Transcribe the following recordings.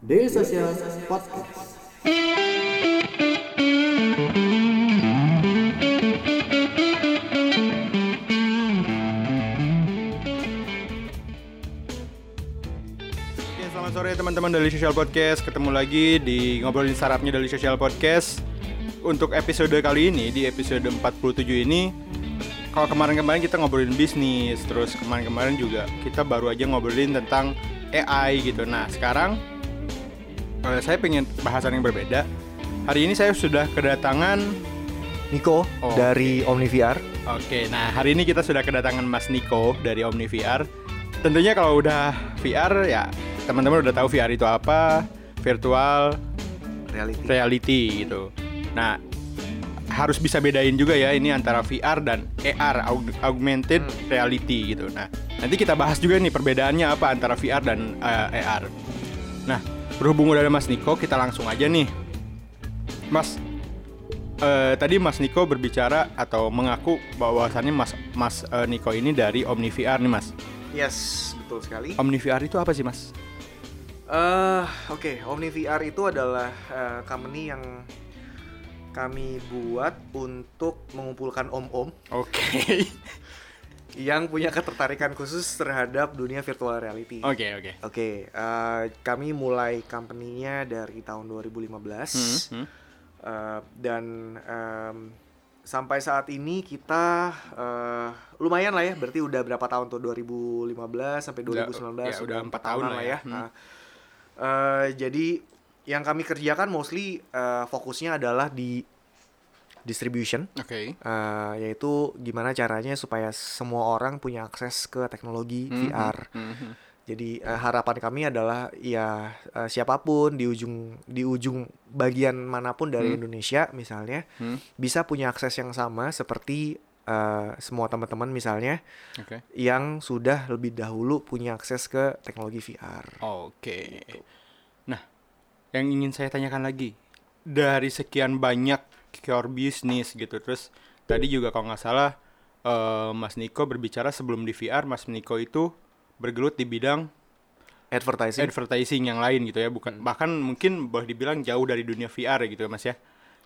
Daily Social Podcast. Selamat sore teman-teman dari Social Podcast. Ketemu lagi di ngobrolin sarapnya dari Social Podcast. Untuk episode kali ini di episode 47 ini kalau kemarin-kemarin kita ngobrolin bisnis, terus kemarin-kemarin juga kita baru aja ngobrolin tentang AI gitu. Nah, sekarang saya pengen bahasan yang berbeda. Hari ini saya sudah kedatangan Niko Oh, dari OmniVR. Oke, nah hari ini kita sudah kedatangan Mas Niko dari Omni VR. Tentunya kalau udah VR ya teman-teman udah tahu VR itu apa, virtual Reality. reality gitu. Nah, harus bisa bedain juga ya ini antara VR dan AR aug- augmented reality gitu. Nah, nanti kita bahas juga nih perbedaannya apa antara VR dan eh, AR. Nah, berhubung udah ada Mas Niko, kita langsung aja nih. Mas eh, tadi Mas Niko berbicara atau mengaku bahwasannya Mas Mas eh, Niko ini dari Omni VR nih, Mas. Yes, betul sekali. Omni VR itu apa sih, Mas? Eh, Oke, OmniVR itu adalah eh, company yang kami buat untuk mengumpulkan om-om Oke. yang punya ketertarikan khusus terhadap dunia virtual reality. Oke, oke. Oke, eh, kami mulai company-nya dari tahun 2015 Hmm, hmm. Eh, dan em, sampai saat ini kita eh, lumayan lah ya, berarti udah berapa tahun tuh 2015 sampai Udah- 2019 ya, udah empat tahun lah ya. Hmm. Nah, eh, jadi yang kami kerjakan mostly eh, fokusnya adalah di distribution, Oke. eh, yaitu gimana caranya supaya semua orang punya akses ke teknologi Mhm, VR. mhm. Jadi eh, harapan kami adalah ya eh, siapa pun di ujung di ujung bagian mana pun dari Hmm. Indonesia misalnya Hmm, bisa punya akses yang sama seperti eh, semua teman-teman misalnya Oke. yang sudah lebih dahulu punya akses ke teknologi VR. Oke. Nah, yang ingin saya tanyakan lagi dari sekian banyak core bisnis gitu, terus tadi juga kalau nggak salah eh, Mas Niko berbicara sebelum di VR, Mas Niko itu bergelut di bidang Advertising. advertising yang lain gitu ya, bukan bahkan mungkin boleh dibilang jauh dari dunia VR gitu ya Mas ya.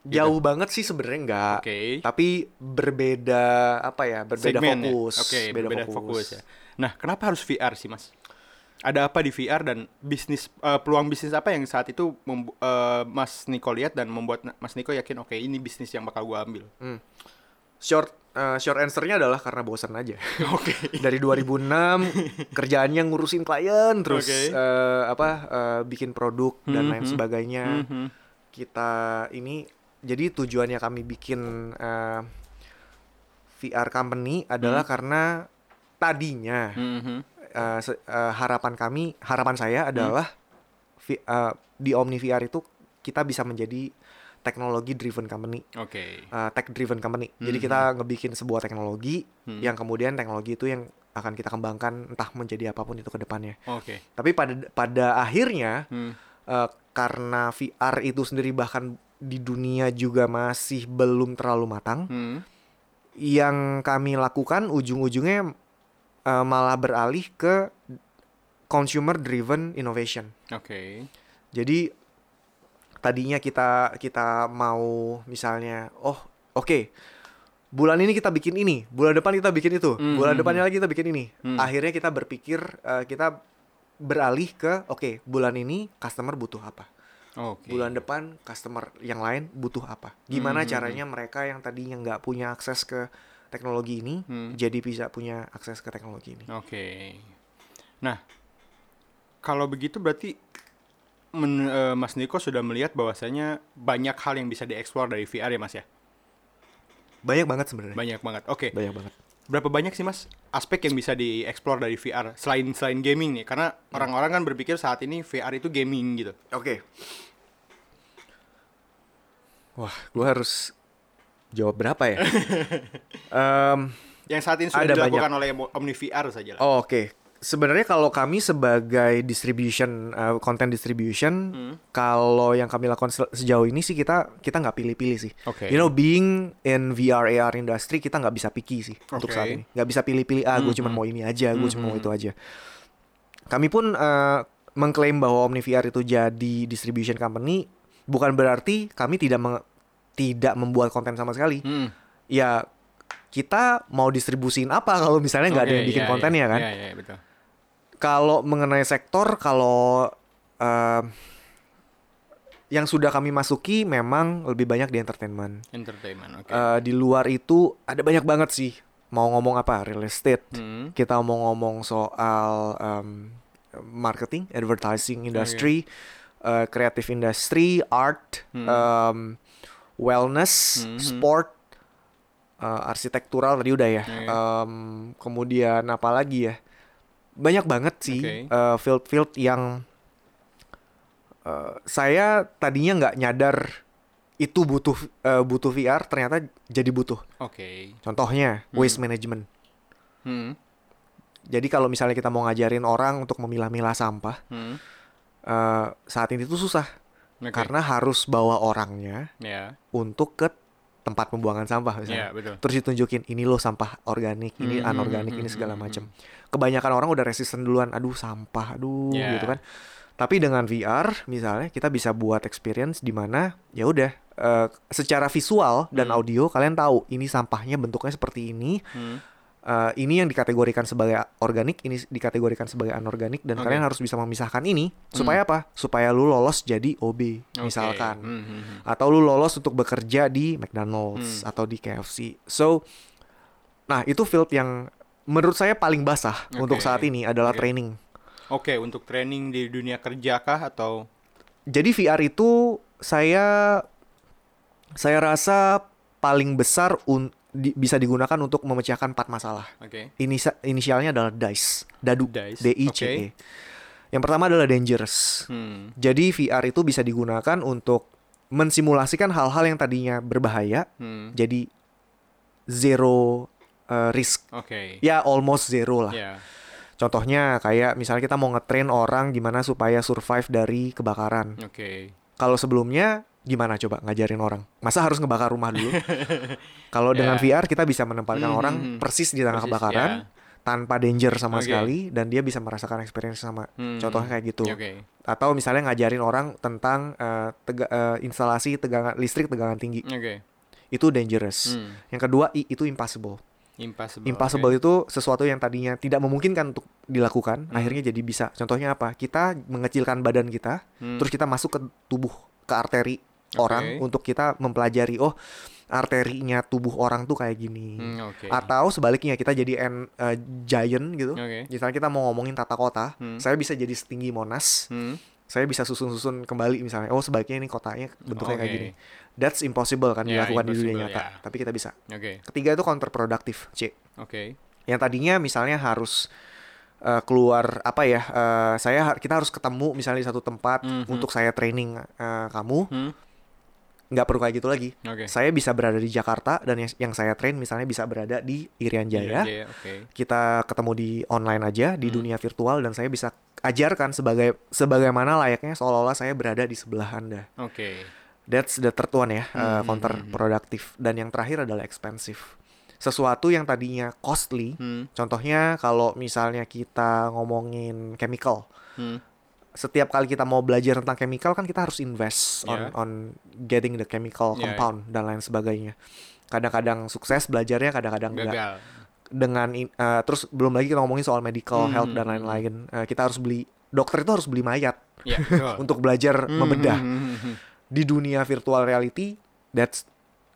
Jauh banget sih sebenarnya enggak. Oke. Tapi berbeda apa ya? Berbeda Segmen ya? fokus. Oke, berbeda fokus. ya. Nah, kenapa harus VR sih, Mas? Ada apa di VR dan bisnis eh, peluang bisnis apa yang saat itu eh, Mas Niko lihat dan membuat Mas Niko yakin oke ini bisnis yang bakal gua ambil. Short eh, short answer-nya adalah karena bosan aja. Oke. dari 2006 kerjaannya ngurusin klien terus Oke. eh, apa eh, bikin produk dan lain Mhm. sebagainya Mhm. kita ini jadi tujuannya kami bikin eh, VR company adalah karena tadinya Mhm. eh, se- eh, harapan kami harapan saya adalah vi- eh, di Omni VR itu kita bisa menjadi teknologi driven company Oke. uh, tech driven company. Jadi Mhm. kita ngebikin sebuah teknologi Hmm. yang kemudian teknologi itu yang akan kita kembangkan entah menjadi apa pun itu ke depannya. Oke. Tapi pada pada akhirnya Hmm. uh, karena VR itu sendiri bahkan di dunia juga masih belum terlalu matang, Hmm. yang kami lakukan ujung-ujungnya uh, malah beralih ke consumer driven innovation. Oke. Jadi tadinya kita kita mau misalnya, oh oke, bulan ini kita bikin ini, bulan depan kita bikin itu, Hmm, bulan hmm, depannya lagi kita bikin ini. Hmm. Akhirnya kita berpikir eh, kita beralih ke, oke bulan ini customer butuh apa, Oke. bulan depan customer yang lain butuh apa. Gimana Hmm, hmm, caranya mereka yang tadinya nggak punya akses ke teknologi ini, Hmm. jadi bisa punya akses ke teknologi ini. Oke. Nah, kalau begitu berarti men- eh, Mas Niko sudah melihat bahwasanya banyak hal yang bisa dieksplor dari VR ya, Mas ya? Banyak banget sebenarnya. Banyak banget. Oke. Banyak banget. Berapa banyak sih mas aspek yang bisa dieksplor dari VR selain selain gaming nih? Karena orang-orang kan berpikir saat ini VR itu gaming gitu. Oke. Wah, gua harus jawab berapa ya? Em, Yang saat ini sudah Ada dilakukan oleh Omni VR saja lah. oh, Oke, sebenarnya kalau kami sebagai distribution, content distribution, Hmm. kalau yang kami lakukan se- sejauh ini sih kita kita nggak pilih-pilih sih. Oke. You know, being in VR AR industry kita nggak bisa picky sih untuk Oke. saat ini. Nggak bisa pilih-pilih. Ah, gue cuma Mhm. mau ini aja, gue cuma mau Mhm. itu aja. Kami pun eh, mengklaim bahwa OmniVR itu jadi distribution company bukan berarti kami tidak meng- tidak membuat konten sama sekali. Hmm. Ya kita mau distribusin apa kalau misalnya nggak ada Oke, yang bikin iya, kontennya iya. kan? Iya, iya, betul. Kalau mengenai sektor kalau em, yang sudah kami masuki memang lebih banyak di entertainment. Entertainment, oke. Eh, di luar itu ada banyak banget sih. Mau ngomong apa? Real estate. Hmm. Kita mau ngomong soal em, marketing, advertising industry, eh, creative industry, art, Hmm. em, wellness, Mhm. sport, eh, arsitektural tadi udah ya. Oke. Em, kemudian apa lagi ya? Banyak banget sih eh, field-field yang eh, saya tadinya nggak nyadar itu butuh eh, butuh VR, ternyata jadi butuh. Oke. Contohnya Hmm. waste management. Hmm. Jadi kalau misalnya kita mau ngajarin orang untuk memilah-milah sampah, Hmm. eh, saat ini tuh susah Oke. karena harus bawa orangnya ya, untuk ke tempat pembuangan sampah misalnya. ya betul. Terus ditunjukin ini loh sampah organik, ini Hmm, anorganik, hmm, ini hmm, segala macam. Kebanyakan orang udah resisten duluan, aduh sampah, aduh Ya. gitu kan. Tapi dengan VR misalnya kita bisa buat experience di mana ya udah eh, secara visual dan Hmm. audio kalian tahu ini sampahnya bentuknya seperti ini. Hmm. Eh, ini yang dikategorikan sebagai organik, ini dikategorikan sebagai anorganik dan Oke. kalian harus bisa memisahkan ini supaya apa? Supaya lu lolos jadi OB Oke. misalkan. Hmm, hmm, hmm. Atau lu lolos untuk bekerja di McDonald's Hmm. atau di KFC. So nah, itu field yang menurut saya paling basah untuk Oke. saat ini adalah Oke. training. Oke, untuk training di dunia kerja kah atau Jadi VR itu saya saya rasa paling besar un- di- bisa digunakan untuk memecahkan empat masalah. oke? Inisa- inisialnya adalah DICE, dadu, DICE, D I C E. oke. Yang pertama adalah dangerous. Hmm. Jadi VR itu bisa digunakan untuk mensimulasikan hal-hal yang tadinya berbahaya Hmm. jadi zero uh, risk. Oke. Ya almost zero lah. Ya. Contohnya kayak misalnya kita mau ngetrain orang gimana supaya survive dari kebakaran. Oke. Kalau sebelumnya gimana coba ngajarin orang? Masa harus ngebakar rumah dulu? Kalau dengan Ya. VR kita bisa menempatkan Hmm, orang hmm, hmm. persis di tengah Persis, kebakaran ya. tanpa danger sama Oke. sekali dan dia bisa merasakan experience sama. Hmm. Contohnya kayak gitu. Oke. Atau misalnya ngajarin orang tentang eh, tega- eh, instalasi tegangan listrik tegangan tinggi. Oke. Itu dangerous. Hmm. Yang kedua I itu impossible. Impossible. Impossible oke. itu sesuatu yang tadinya tidak memungkinkan untuk dilakukan, Hmm. akhirnya jadi bisa. Contohnya apa? Kita mengecilkan badan kita, Hmm. terus kita masuk ke tubuh, ke arteri Oke. orang untuk kita mempelajari oh arterinya tubuh orang tuh kayak gini. Hmm, oke. Atau sebaliknya kita jadi en, eh, giant gitu. Oke. Misalnya kita mau ngomongin tata kota, Hmm. saya bisa jadi setinggi Monas, Hmm. saya bisa susun-susun kembali misalnya. Oh sebaiknya ini kotanya bentuknya kayak Oke. gini. That's impossible kan Ya, dilakukan di dunia nyata, ya. tapi kita bisa. Oke. Ketiga itu counterproductive, C. Oke. Yang tadinya misalnya harus eh, keluar apa ya? eh, saya kita harus ketemu misalnya di satu tempat Mhm. untuk saya training eh, kamu, Hmm. Nggak perlu kayak gitu lagi. Oke. Saya bisa berada di Jakarta dan yang, yang saya train misalnya bisa berada di Irian Jaya. Iya, Oke. Kita ketemu di online aja di Hmm. dunia virtual dan saya bisa ajarkan sebagai sebagaimana layaknya seolah-olah saya berada di sebelah Anda. Oke. That's the third one ya, uh, Hmm, counterproductive. Dan yang terakhir adalah expensive. Sesuatu yang tadinya costly, Hmm. contohnya kalau misalnya kita ngomongin chemical, Hmm. Setiap kali kita mau belajar tentang chemical kan kita harus invest on Yeah. on getting the chemical Yeah, compound dan lain sebagainya. Kadang-kadang sukses belajarnya, kadang-kadang enggak. Dengan uh, terus belum lagi kita ngomongin soal medical Hmm, health hmm, dan hmm, lain-lain. Uh, kita harus beli dokter itu harus beli mayat Ya, betul. untuk belajar Hmm, membedah hmm, hmm, hmm. di dunia virtual reality that's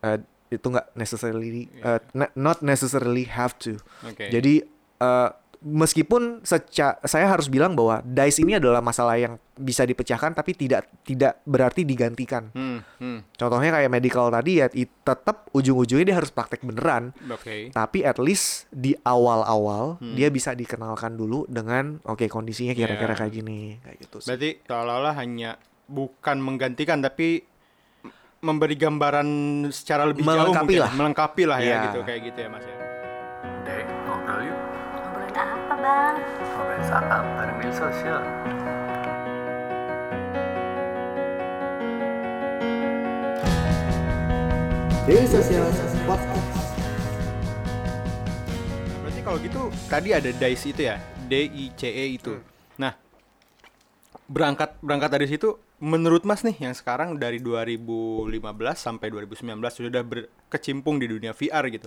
uh, itu nggak necessarily uh, not necessarily have to Oke. jadi uh, meskipun seca saya harus bilang bahwa dice ini adalah masalah yang bisa dipecahkan tapi tidak tidak berarti digantikan Hmm, hmm. contohnya kayak medical tadi ya tetap ujung-ujungnya dia harus praktek beneran Oke. tapi at least di awal-awal Hmm. dia bisa dikenalkan dulu dengan oke kondisinya kira-kira Ya. kayak gini kayak gitu sih. Berarti seolah-olah hanya bukan menggantikan tapi memberi gambaran secara lebih jauh Melengkapi mungkin. lah. melengkapi lah ya Iya. gitu kayak gitu ya Mas ya. Bareng media sosial. Daily Social Podcast. Berarti kalau gitu tadi ada DICE itu ya, D I C E itu. Hmm. Nah, berangkat berangkat dari situ menurut Mas nih yang sekarang dari 2015 sampai 2019 sudah berkecimpung di dunia VR gitu.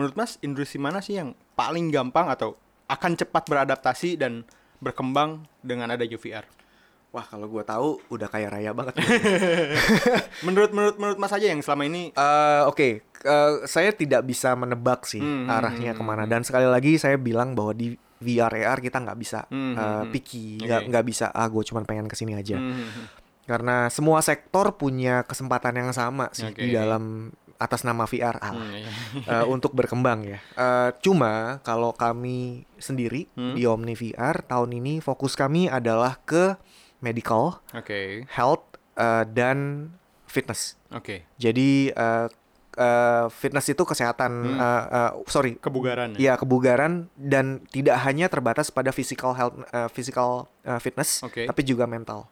Menurut Mas industri mana sih yang paling gampang atau akan cepat beradaptasi dan berkembang dengan adanya VR? Wah, kalau gua tahu udah kaya raya banget. Menurut menurut menurut Mas aja yang selama ini Eh, Oke, eh, saya tidak bisa menebak sih Hmm, hmm, arahnya hmm, ke mana. Dan sekali lagi saya bilang bahwa di VR AR kita nggak bisa Hmm, hmm, hmm. picky, nggak Oke. nggak bisa ah gue cuma pengen ke sini aja. Hmm, Karena semua sektor punya kesempatan yang sama sih Oke. di dalam atas nama VR ah, hmm, iya. eh, untuk berkembang ya. Eh, cuma kalau kami sendiri Hmm. di Omni VR tahun ini fokus kami adalah ke medical, Oke. health, eh, dan fitness. Oke. Jadi eh, eh, fitness itu kesehatan, Hmm. eh, eh, sorry, Kebugaran. ya kebugaran dan tidak hanya terbatas pada physical health, eh, physical eh, fitness, Oke. tapi juga mental.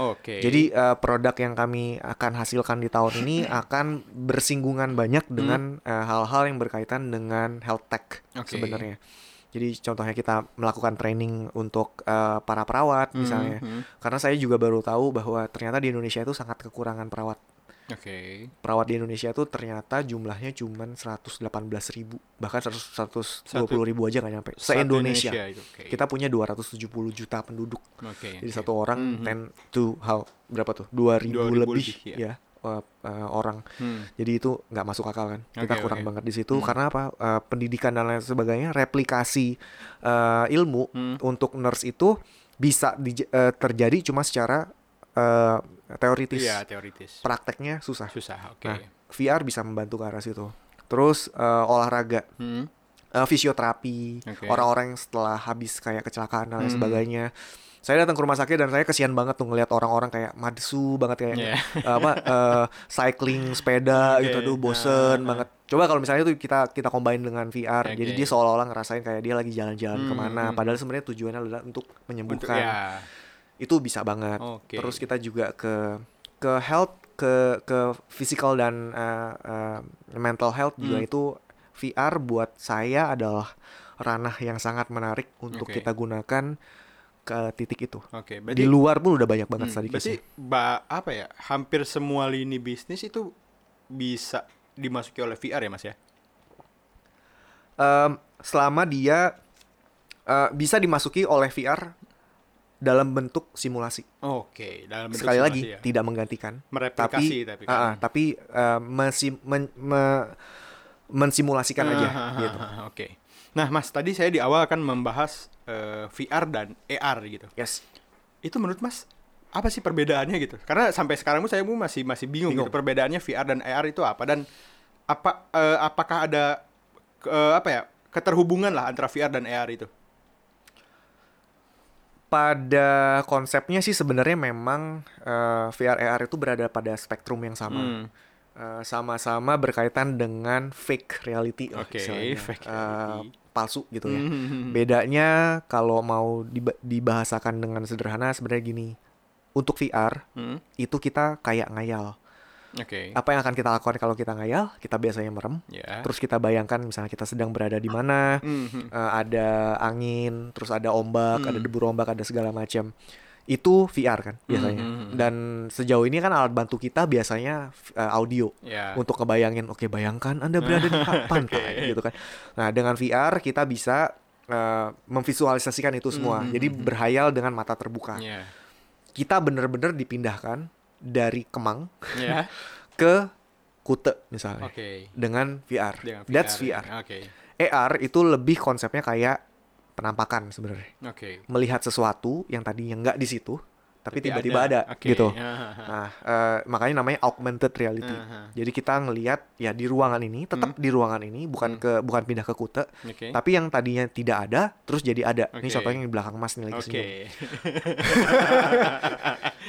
Oke. Jadi eh, produk yang kami akan hasilkan di tahun ini akan bersinggungan banyak dengan eh, hal-hal yang berkaitan dengan health tech Oke. sebenarnya. Jadi contohnya kita melakukan training untuk eh, para perawat misalnya. Hmm, hmm. Karena saya juga baru tahu bahwa ternyata di Indonesia itu sangat kekurangan perawat. Oke. Perawat di Indonesia itu ternyata jumlahnya cuma 118 ribu bahkan 100 120 ribu aja nggak nyampe se Indonesia oke. kita punya 270 juta penduduk Oke. jadi oke. satu orang Mhm. 10 to how berapa tuh 2000, 2000 lebih, lebih, ya. ya eh, eh, orang Hmm. jadi itu nggak masuk akal kan kita kurang oke. banget di situ Hmm. karena apa Eh, pendidikan dan lain sebagainya replikasi eh, ilmu Hmm. untuk nurse itu bisa di- eh, terjadi cuma secara eh, teoritis Iya, teoritis. prakteknya susah Susah. Oke. Nah, VR bisa membantu ke arah situ. Terus eh, olahraga, Hmm. eh, fisioterapi, orang-orang yang setelah habis kayak kecelakaan dan lain Hmm. sebagainya. Saya datang ke rumah sakit dan saya kesian banget tuh ngelihat orang-orang kayak madsu banget kayak Iya. apa eh, cycling sepeda Oke. gitu aduh bosen ah. banget. Coba kalau misalnya tuh kita kita combine dengan VR, jadi Oke. dia seolah-olah ngerasain kayak dia lagi jalan-jalan Hmm, ke mana, hmm. padahal sebenarnya tujuannya adalah untuk Untuk menyembuhkan ya. Itu bisa banget. Oke. Terus kita juga ke ke health, ke ke physical dan uh, uh, mental health juga Hmm. itu VR buat saya adalah ranah yang sangat menarik untuk Oke. kita gunakan ke titik itu. Oke, Di berarti luar pun udah banyak banget Hmm, tadi berarti ba apa ya? Hampir semua lini bisnis itu bisa dimasuki oleh VR ya, Mas ya? Em, selama dia uh, bisa dimasuki oleh VR dalam bentuk simulasi. Oke, dalam bentuk Sekali lagi simulasi ya. tidak menggantikan, mereplikasi tapi, ah, ah, tapi uh, mensim- men- me- mensimulasikan aja Ah, gitu. Oke. Nah, Mas, tadi saya di awal akan membahas eh, VR dan AR gitu. Yes. Itu menurut Mas apa sih perbedaannya gitu? Karena sampai sekarang pun saya pun masih masih bingung, Bingung. gitu perbedaannya VR dan AR itu apa dan apa eh, apakah ada eh, apa ya keterhubungan lah antara VR dan AR itu? Pada konsepnya sih sebenarnya memang eh, VR AR itu berada pada spektrum yang sama. Hmm. Eh, sama-sama berkaitan dengan fake reality lah Oke, istilahnya. fake Eh, reality. palsu gitu ya. Hmm. Bedanya kalau mau diba- dibahasakan dengan sederhana sebenarnya gini. Untuk VR Hmm. itu kita kayak ngayal. Oke. Apa yang akan kita lakukan kalau kita ngayal? Kita biasanya merem. Ya. Terus kita bayangkan misalnya kita sedang berada di mana, Mhm. eh, ada angin, terus ada ombak, ada Hmm. debu ombak, ada segala macam. Itu VR kan biasanya. Hmm, hmm, hmm. Dan sejauh ini kan alat bantu kita biasanya eh, audio Ya. untuk ngebayangin, oke bayangkan Anda berada di pa- pantai gitu kan. Nah, dengan VR kita bisa eh, memvisualisasikan itu semua. Hmm, Jadi hmm. berhayal dengan mata terbuka. Ya. Kita bener-bener dipindahkan dari Kemang Ya. ke Kute misalnya Oke. dengan VR. Dengan That's VR. VR. Oke. AR itu lebih konsepnya kayak penampakan sebenarnya. Oke. Melihat sesuatu yang tadinya nggak di situ, tapi tiba-tiba ada, Oke. gitu. Ah, Nah, eh, makanya namanya augmented reality. Aha. Jadi kita ngelihat ya di ruangan ini, tetap di ruangan ini, bukan Hmm. ke bukan pindah ke kute, Oke. tapi yang tadinya tidak ada, terus jadi ada. Ini Oke. contohnya yang di belakang Mas nih lagi Oke. senyum.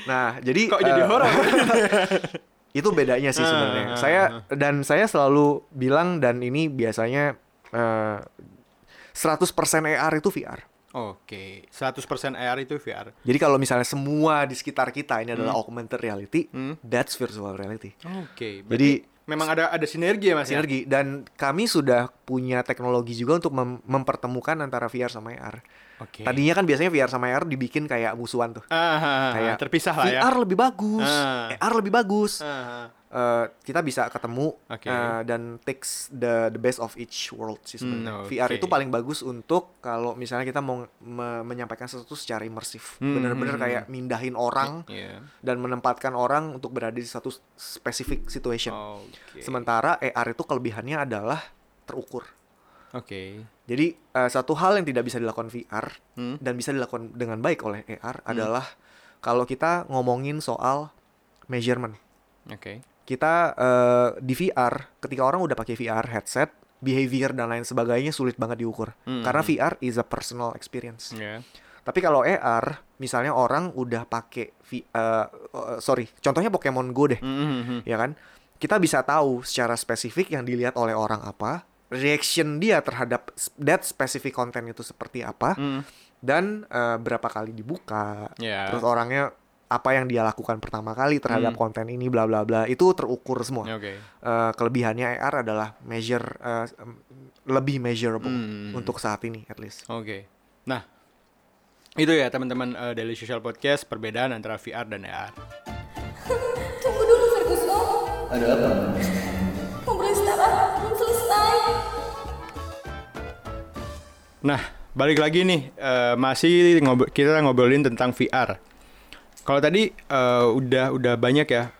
Nah, jadi Kok jadi eh, horor? itu bedanya sih sebenarnya. ah, Saya ah. dan saya selalu bilang dan ini biasanya eh, 100% AR itu VR. Oke. 100% AR itu VR. Jadi kalau misalnya semua di sekitar kita ini adalah augmented reality, Hmm. that's virtual reality. Oke. Jadi Jadi memang ada ada sinergi ya Mas ya? sinergi dan kami sudah punya teknologi juga untuk mem- mempertemukan antara VR sama AR. Oke. Tadinya kan biasanya VR sama AR dibikin kayak musuhan tuh. Ah, kayak terpisah lah ya. VR lebih bagus, Ah. AR lebih bagus. Ah, Eh, kita bisa ketemu Oke. eh, dan takes the the best of each world sih sebenarnya. Hmm, VR oke. itu paling bagus untuk kalau misalnya kita mau me- menyampaikan sesuatu secara imersif, Hmm, bener-bener hmm, kayak mindahin orang Iya. dan menempatkan orang untuk berada di satu specific situation. Oke. Sementara AR itu kelebihannya adalah terukur. Oke. Jadi eh, satu hal yang tidak bisa dilakukan VR Hmm. dan bisa dilakukan dengan baik oleh AR adalah kalau kita ngomongin soal measurement. Oke. Kita eh, di VR ketika orang udah pakai VR headset, behavior dan lain sebagainya sulit banget diukur. Hmm. Karena VR is a personal experience. Iya. Tapi kalau AR, misalnya orang udah pakai eh, eh, sorry, contohnya Pokemon Go deh, Mhm. ya kan? Kita bisa tahu secara spesifik yang dilihat oleh orang apa, reaction dia terhadap that specific content itu seperti apa, Hmm. dan eh, berapa kali dibuka, Ya. terus orangnya apa yang dia lakukan pertama kali terhadap Hmm. konten ini, bla bla bla, itu terukur semua. Oke. Eh, kelebihannya AR adalah measure em, lebih measurable Hmm. untuk saat ini at least. Oke. Nah, itu ya teman-teman eh, Daily Social Podcast perbedaan antara VR dan AR. Tunggu dulu Ferguson. Ada apa? Ngobrolin startup belum selesai. Nah, balik lagi nih eh, masih ngobrol kita ngobrolin tentang VR. Kalau tadi eh, udah udah banyak ya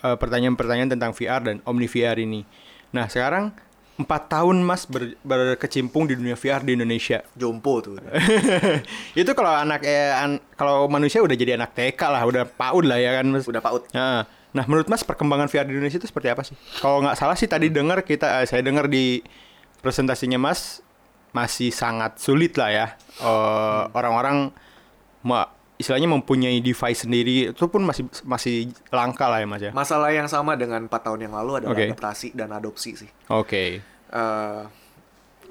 eh, pertanyaan-pertanyaan tentang VR dan Omni VR ini. Nah, sekarang empat tahun Mas ber- berkecimpung di dunia VR di Indonesia. Jompo tuh. itu kalau anak eh, an- kalau manusia udah jadi anak TK lah, udah PAUD lah ya kan Mas. Udah PAUD. Nah, nah, menurut Mas perkembangan VR di Indonesia itu seperti apa sih? Kalau nggak salah sih tadi dengar kita, eh, saya dengar di presentasinya Mas masih sangat sulit lah ya. Eh, Orang-orang ma- istilahnya mempunyai device sendiri itu pun masih masih langka lah ya Mas ya. Masalah yang sama dengan empat tahun yang lalu adalah Oke. adaptasi dan adopsi sih. Oke. Eh,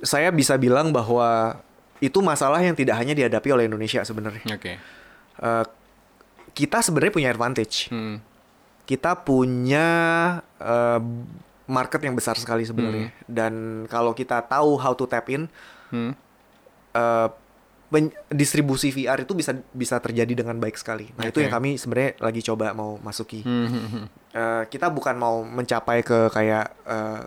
saya bisa bilang bahwa itu masalah yang tidak hanya dihadapi oleh Indonesia sebenarnya. Oke. Eh, kita sebenarnya punya advantage. Hmm. Kita punya eh, market yang besar sekali sebenarnya. Dan kalau kita tahu how to tap in, Hmm. pen- distribusi VR itu bisa bisa terjadi dengan baik sekali. Nah itu Oke. yang kami sebenarnya lagi coba mau masuki. Eh, kita bukan mau mencapai ke kayak eh,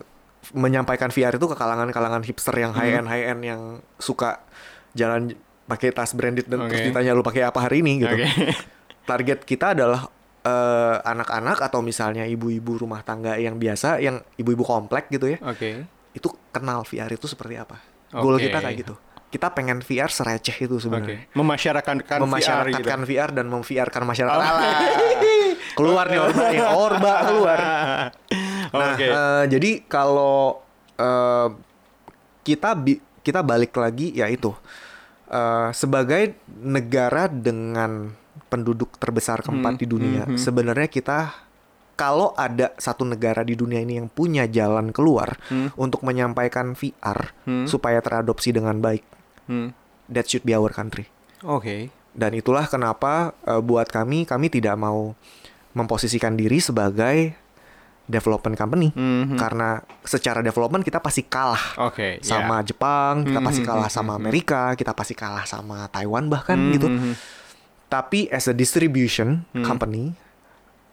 menyampaikan VR itu ke kalangan-kalangan hipster yang high end high end yang suka jalan pakai tas branded dan terus Oke. ditanya lu pakai apa hari ini gitu. Oke. Target kita adalah eh, anak-anak atau misalnya ibu-ibu rumah tangga yang biasa yang ibu-ibu komplek gitu ya. Oke. Itu kenal VR itu seperti apa. Goal Oke. kita kayak gitu. Kita pengen VR sereceh itu sebenarnya. Memasyarakatkan VR gitu. Memasyarakatkan VR, dan memviarkan masyarakat. Oh. Keluar nih Orba nih, Orba keluar. Nah, Oke. eh, jadi kalau eh, kita bi- kita balik lagi yaitu eh, sebagai negara dengan penduduk terbesar keempat Hmm, di dunia, hmm, hmm. sebenarnya kita kalau ada satu negara di dunia ini yang punya jalan keluar Hmm. untuk menyampaikan VR Hmm. supaya teradopsi dengan baik, Hmm. that should be our country. Oke. Dan itulah kenapa eh, buat kami kami tidak mau memposisikan diri sebagai development company Mhm. karena secara development kita pasti kalah Oke. sama ya. Jepang, kita pasti Mhm, kalah mhm, sama mhm. Amerika, kita pasti kalah sama Taiwan bahkan Mhm, gitu. mhm. Tapi as a distribution Hmm. company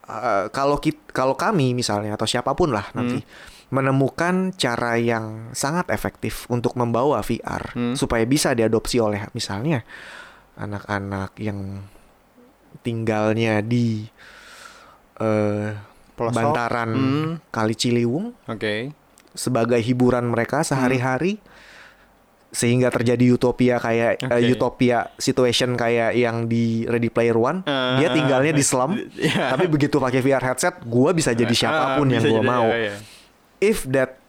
eh, kalau kit kalau kami misalnya atau siapa pun lah nanti Hmm. Menemukan cara yang sangat efektif untuk membawa VR Hmm. supaya bisa diadopsi oleh misalnya anak-anak yang tinggalnya di Pelosok. bantaran Hmm. Kali Ciliwung Oke. sebagai hiburan mereka sehari-hari sehingga terjadi utopia kayak eh, Oke. utopia situation kayak yang di Ready Player One Ah. dia tinggalnya di slum Iya. tapi begitu pakai VR headset gua bisa jadi siapa pun Ah, yang bisa gua jadi, mau ya, ya. If that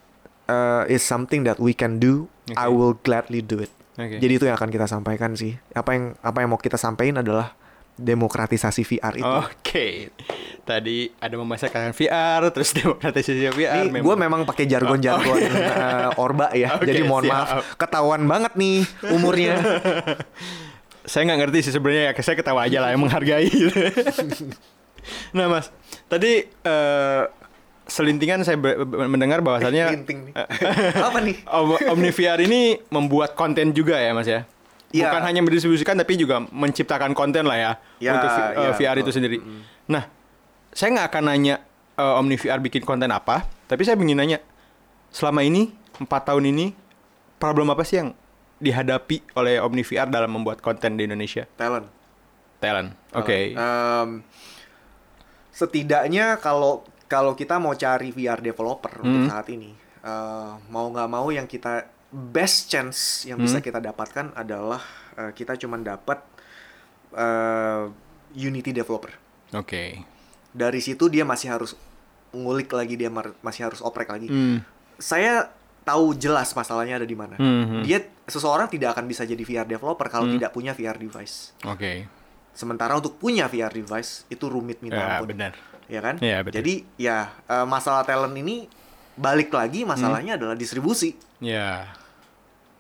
uh, is something that we can do I Oke. will gladly do it Oke. jadi itu yang akan kita sampaikan sih apa yang apa yang mau kita sampaikan adalah demokratisasi VR itu Oke. Tadi ada memasakkan VR, terus demokratisasi VR. Ini gue memang pakai jargon-jargon eh, orba ya, Oke, jadi mohon siap. maaf ketahuan banget nih umurnya. saya nggak ngerti sih sebenarnya ya, saya ketawa aja lah yang menghargai. nah mas, tadi eh, selintingan saya mendengar bahwasannya Linting nih. Apa nih? Om- Omni VR ini membuat konten juga ya mas ya. Iya. Bukan hanya mendistribusikan tapi juga menciptakan konten lah ya, Ya, untuk V- eh, ya, VR itu sendiri. Nah, saya nggak akan nanya eh, Omni VR bikin konten apa, tapi saya ingin nanya selama ini empat tahun ini problem apa sih yang dihadapi oleh Omni VR dalam membuat konten di Indonesia? Talent. Talent. Oke. Em, setidaknya kalau kalau kita mau cari VR developer untuk Hmm. saat ini, eh, mau nggak mau yang kita best chance yang bisa Hmm. kita dapatkan adalah eh, kita cuma dapat eh, Unity developer. Oke. Dari situ dia masih harus ngulik lagi, dia masih harus oprek lagi. Hmm. Saya tahu jelas masalahnya ada di mana. Hmm, hmm. Dia seseorang tidak akan bisa jadi VR developer kalau Hmm. tidak punya VR device. Oke. Sementara untuk punya VR device itu rumit minta Ya, ampun. benar. Ya kan? Iya, betul. Jadi ya eh, masalah talent ini balik lagi masalahnya Hmm. adalah distribusi. Ya.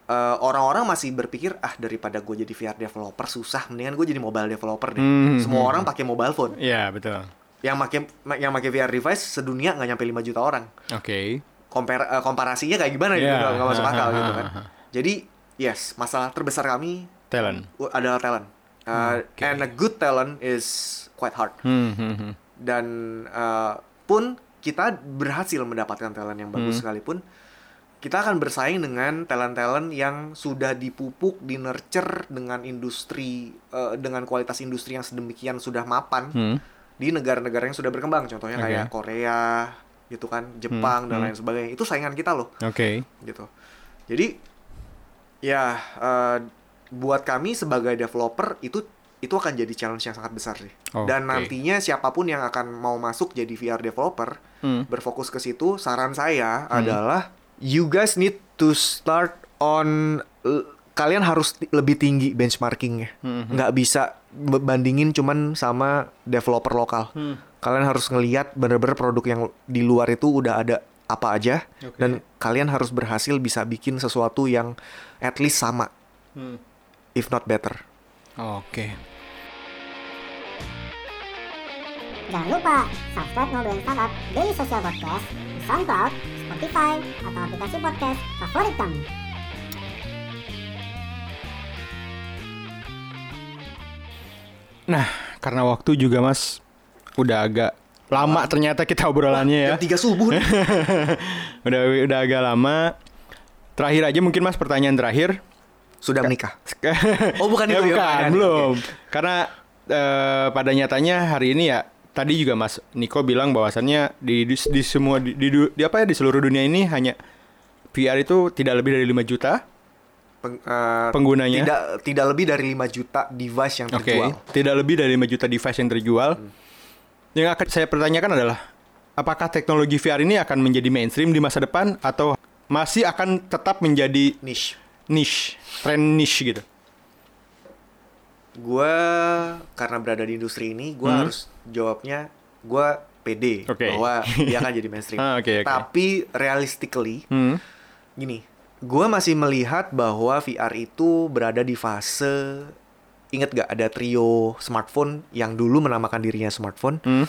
Eh, Orang-orang masih berpikir ah daripada gue jadi VR developer susah, mendingan gue jadi mobile developer deh. Hmm, Semua hmm, orang pakai mobile phone. Ya, betul. Yang pakai yang pakai VR device sedunia nggak nyampe 5 juta orang. Oke. Compare eh, komparasinya kayak gimana gitu Iya. nggak masuk akal gitu kan. Jadi yes masalah terbesar kami Talent. uh, adalah talent. Uh, Oke. And a good talent is quite hard. Hmm, hmm, hmm. Dan eh, pun kita berhasil mendapatkan talent yang bagus Hmm. sekalipun kita akan bersaing dengan talent-talent yang sudah dipupuk, di nurture dengan industri eh, dengan kualitas industri yang sedemikian sudah mapan Hmm. di negara-negara yang sudah berkembang contohnya Oke. kayak Korea gitu kan, Jepang dan hmm. lain sebagainya. Itu saingan kita loh Oke. gitu. Jadi ya eh, buat kami sebagai developer itu itu akan jadi challenge yang sangat besar sih. Dan Oke. nantinya siapa pun yang akan mau masuk jadi VR developer Hmm. berfokus ke situ, saran saya adalah you guys need to start on kalian harus lebih tinggi benchmarkingnya. Mhm. Nggak bisa bandingin cuman sama developer lokal. Hmm. Kalian harus ngeliat bener-bener produk yang di luar itu udah ada apa aja Oke. dan kalian harus berhasil bisa bikin sesuatu yang at least sama Hmm. if not better. Oke. Jangan lupa subscribe Ngobrolin Startup Daily Social Podcast di SoundCloud, Spotify, atau aplikasi podcast favorit kamu. Nah, karena waktu juga Mas udah agak lama ternyata kita obrolannya ya. Jam tiga subuh nih. udah udah agak lama. Terakhir aja mungkin Mas pertanyaan terakhir. Sudah menikah. Oh, bukan Ya, itu ya, bukan, bukan. belum. Karena eh, pada nyatanya hari ini ya tadi juga Mas Niko bilang bahwasannya di, di di semua di, di, di apa ya di seluruh dunia ini hanya VR itu tidak lebih dari 5 juta. Peng- eh, Penggunanya? Tidak tidak lebih dari 5 juta device yang terjual. tidak lebih dari 5 juta device yang terjual. Hmm. Yang akan saya pertanyakan adalah apakah teknologi VR ini akan menjadi mainstream di masa depan atau masih akan tetap menjadi Niche. Niche, tren niche gitu? Gue karena berada di industri ini, gue Hmm. harus jawabnya gue pede Oke. bahwa dia akan jadi mainstream. Ah, oke, oke. Tapi realistically, Hmm. gini, gue masih melihat bahwa VR itu berada di fase Ingat gak ada trio smartphone yang dulu menamakan dirinya smartphone, Hmm.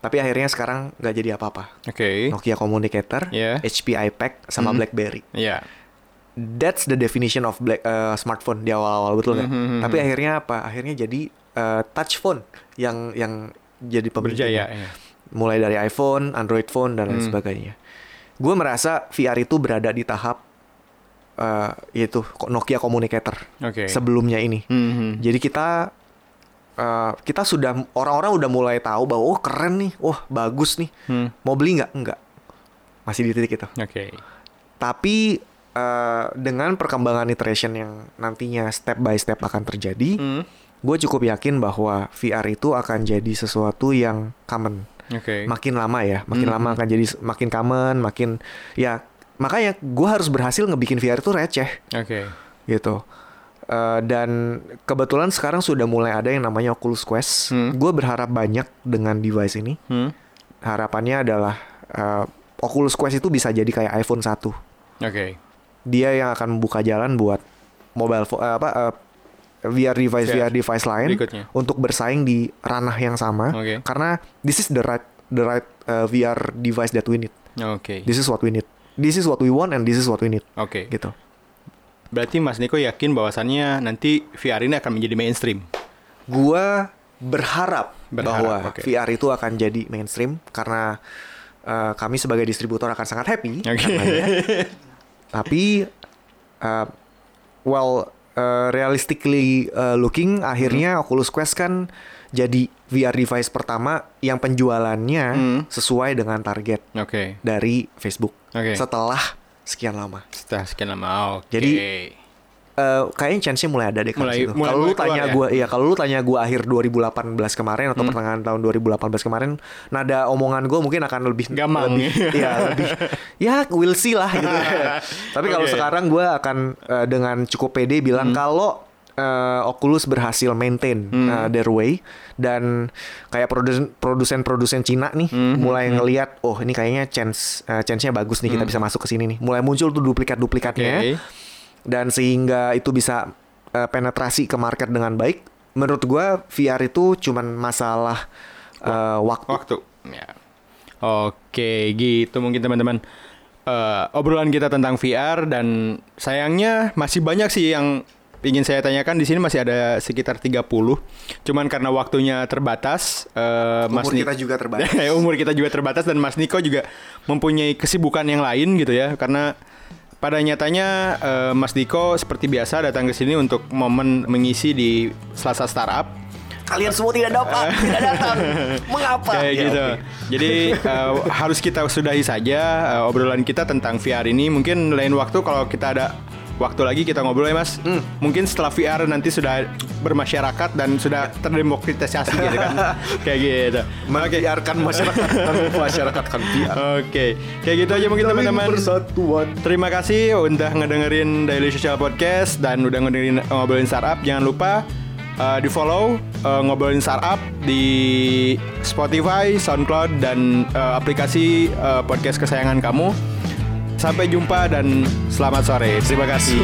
tapi akhirnya sekarang nggak jadi apa-apa. Oke. Nokia Communicator, Yeah. HP iPad, sama Hmm. BlackBerry. Ya. That's the definition of black uh, smartphone di awal-awal betul nggak? Mhm, mhm, Tapi akhirnya apa? Akhirnya jadi uh, touch phone yang yang jadi pemimpinnya. Berjaya. ya. Mulai dari iPhone, Android phone dan lain Hmm. sebagainya. Gue merasa VR itu berada di tahap uh, yaitu Nokia Communicator Oke. sebelumnya ini. Hmm. Jadi kita uh, kita sudah orang-orang udah mulai tahu bahwa oh keren nih, wah bagus nih. Hmm. Mau beli nggak? Enggak. Masih di titik itu. Oke. Tapi eh, dengan perkembangan iteration yang nantinya step by step akan terjadi, Hmm. gue cukup yakin bahwa VR itu akan jadi sesuatu yang common. Oke. Makin lama ya, makin Hmm. lama akan jadi makin common, makin ya makanya gue harus berhasil ngebikin VR itu receh Oke. gitu. Eh, dan kebetulan sekarang sudah mulai ada yang namanya Oculus Quest. Hmm. Gue berharap banyak dengan device ini. Hmm. Harapannya adalah eh, Oculus Quest itu bisa jadi kayak iPhone 1 Oke. Dia yang akan membuka jalan buat mobile phone apa eh, VR device VR VR device lain berikutnya. untuk bersaing di ranah yang sama Oke. karena this is the right the right uh, VR device that we need Oke. this is what we need this is what we want and this is what we need Oke. gitu Berarti Mas Niko yakin bahwasannya nanti VR ini akan menjadi mainstream. Gua berharap, Berharap, bahwa oke. VR itu akan jadi mainstream karena eh, kami sebagai distributor akan sangat happy. Oke. Tapi uh, well uh, realistically uh, looking akhirnya Hmm. Oculus Quest kan jadi VR device pertama yang penjualannya Hmm. sesuai dengan target Oke. dari Facebook. Oke. Setelah sekian lama. Setelah sekian lama. Oke. Jadi, Eh, kayaknya chance-nya mulai ada deh kalau Mulai- mulai- Kalau lu tanya ya? gua iya kalau lu tanya gua akhir 2018 kemarin atau pertengahan tahun 2018 kemarin nada omongan gua mungkin akan lebih Gamang. lebih ya lebih ya we'll see lah gitu. Tapi kalau. Hmm. sekarang gua akan eh, dengan cukup pede bilang kalau eh, Oculus berhasil maintain Hmm. eh, their way dan kayak produsen produsen-produsen Cina nih Hmm, mulai ngelihat oh ini kayaknya chance eh, chance-nya bagus nih kita bisa masuk ke sini nih. Mulai muncul tuh duplikat-duplikatnya Oke. Dan sehingga itu bisa uh, penetrasi ke market dengan baik. Menurut gua VR itu cuman masalah uh, waktu. Waktu. Ya. Oke, gitu mungkin teman-teman. Eh, obrolan kita tentang VR dan sayangnya masih banyak sih yang ingin saya tanyakan di sini masih ada sekitar 30. Cuman karena waktunya terbatas, Mas Umur Ni- kita juga terbatas. umur kita juga terbatas dan Mas Niko juga mempunyai kesibukan yang lain gitu ya. Karena pada nyatanya eh, Mas Niko seperti biasa datang ke sini untuk momen mengisi di Selasa Startup. Kalian semua tidak dapat, tidak datang. Mengapa? Kayak Ya, gitu. oke. Jadi eh, harus kita sudahi saja eh, obrolan kita tentang VR ini. Mungkin lain waktu kalau kita ada waktu lagi kita ngobrol ya Mas. Hmm. Mungkin setelah VR nanti sudah bermasyarakat dan sudah terdemokratisasi gitu kan. Kayak gitu. Membiarkan masyarakat masyarakat kan VR. Oke. Kayak gitu aja mungkin teman-teman. Persatuan. Terima kasih udah ngedengerin Daily Social Podcast dan udah ngedengerin ngobrolin startup. Jangan lupa uh, di follow uh, ngobrolin startup di Spotify, SoundCloud dan uh, aplikasi uh, podcast kesayangan kamu. Sampai jumpa dan selamat sore. Terima kasih.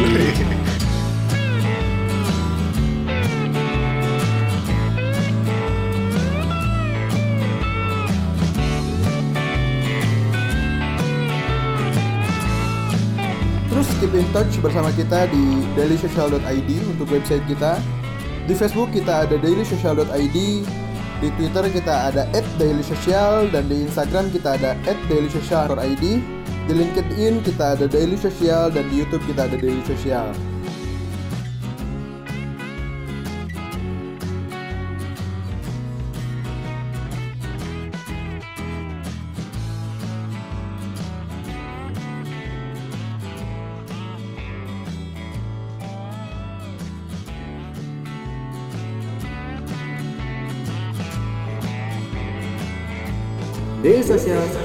Terus keep in touch bersama kita di dailysocial.id untuk website kita. Di Facebook kita ada dailysocial.id, di Twitter kita ada @dailysocial dan di Instagram kita ada @dailysocial.id. Di LinkedIn kita ada Daily Social dan di YouTube kita ada Daily Social. Daily Social.